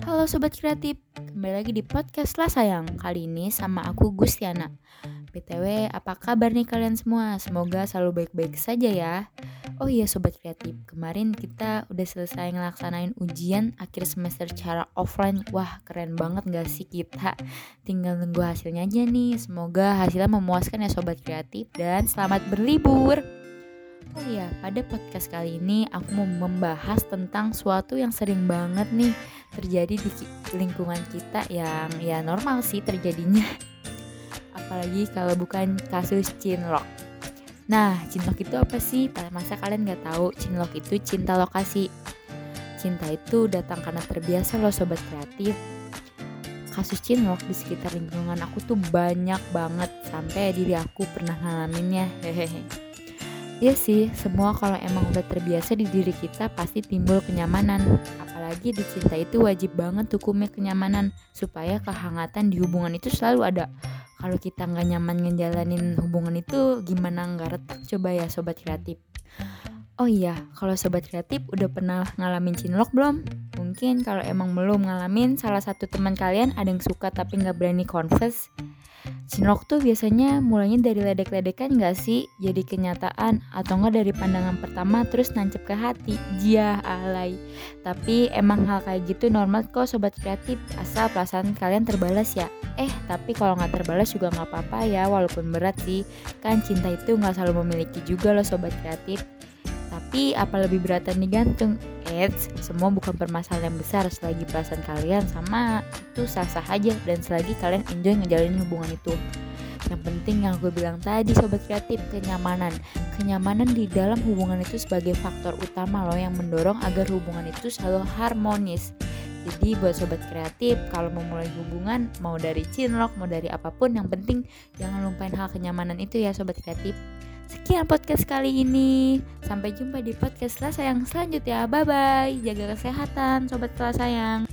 Halo Sobat Kreatif, kembali lagi di podcast lah sayang. Kali ini sama aku Gustiana. BTW, apa kabar nih kalian semua? Semoga selalu baik-baik saja ya. Oh iya Sobat Kreatif, kemarin kita udah selesai ngelaksanain ujian akhir semester secara offline. Wah keren banget gak sih kita? Tinggal nunggu hasilnya aja nih. Semoga hasilnya memuaskan ya Sobat Kreatif Dan selamat berlibur. Oh iya, pada podcast kali ini aku mau membahas tentang suatu yang sering banget nih terjadi di lingkungan kita yang ya normal sih terjadinya. Apalagi kalau bukan kasus cinlok. Nah, cinlok itu apa sih? Masa kalian nggak tahu? Cinlok itu cinta lokasi. Cinta itu datang karena terbiasa loh sobat kreatif. Kasus cinlok di sekitar lingkungan aku tuh banyak banget sampai diri aku pernah ngalaminnya. Hehehe. Iya sih, semua kalau emang udah terbiasa di diri kita pasti timbul kenyamanan. Apalagi di cinta itu wajib banget hukumnya kenyamanan supaya kehangatan di hubungan itu selalu ada. Kalau kita nggak nyaman ngejalanin hubungan itu gimana nggak retak coba ya sobat kreatif. Oh iya, kalau sobat kreatif udah pernah ngalamin cinlok belum? Mungkin kalau emang belum ngalamin, salah satu teman kalian ada yang suka tapi nggak berani confess Cinlok tuh biasanya mulainya dari ledek-ledekan gak sih? Jadi kenyataan atau enggak dari pandangan pertama terus nancep ke hati? Jia alay. Tapi emang hal kayak gitu normal kok sobat kreatif asal perasaan kalian terbalas ya. Eh tapi kalau nggak terbalas juga nggak apa-apa ya walaupun berat sih. Kan cinta itu nggak selalu memiliki juga loh sobat kreatif. Tapi apa lebih beratan digantung? Eits, semua bukan permasalahan yang besar selagi perasaan kalian sama itu sah-sah aja dan selagi kalian enjoy ngejalanin hubungan itu. Yang penting yang gue bilang tadi sobat kreatif, kenyamanan. Kenyamanan di dalam hubungan itu sebagai faktor utama loh yang mendorong agar hubungan itu selalu harmonis. Jadi buat sobat kreatif, kalau memulai hubungan mau dari cinlok, mau dari apa pun, yang penting jangan lupain hal kenyamanan itu ya sobat kreatif. Sekian podcast kali ini. Sampai jumpa di podcast lah sayang selanjutnya. Bye bye. Jaga kesehatan sobat kelas sayang.